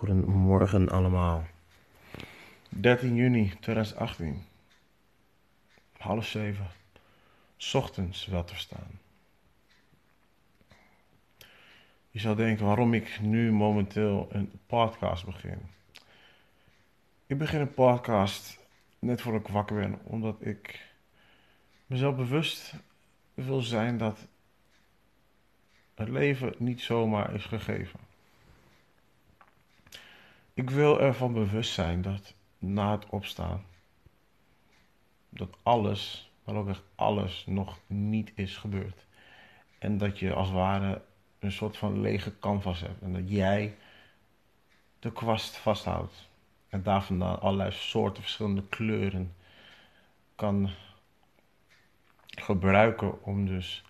Goedemorgen allemaal. 13 juni 2018. Half zeven. Ochtends wel te staan. Je zou denken waarom ik nu momenteel een podcast begin. Ik begin een podcast net voor ik wakker ben, omdat ik mezelf bewust wil zijn dat het leven niet zomaar is gegeven. Ik wil ervan bewust zijn dat na het opstaan, dat alles, maar ook echt alles, nog niet is gebeurd. En dat je als het ware een soort van lege canvas hebt. En dat jij de kwast vasthoudt. En daar vandaan allerlei soorten, verschillende kleuren kan gebruiken om dus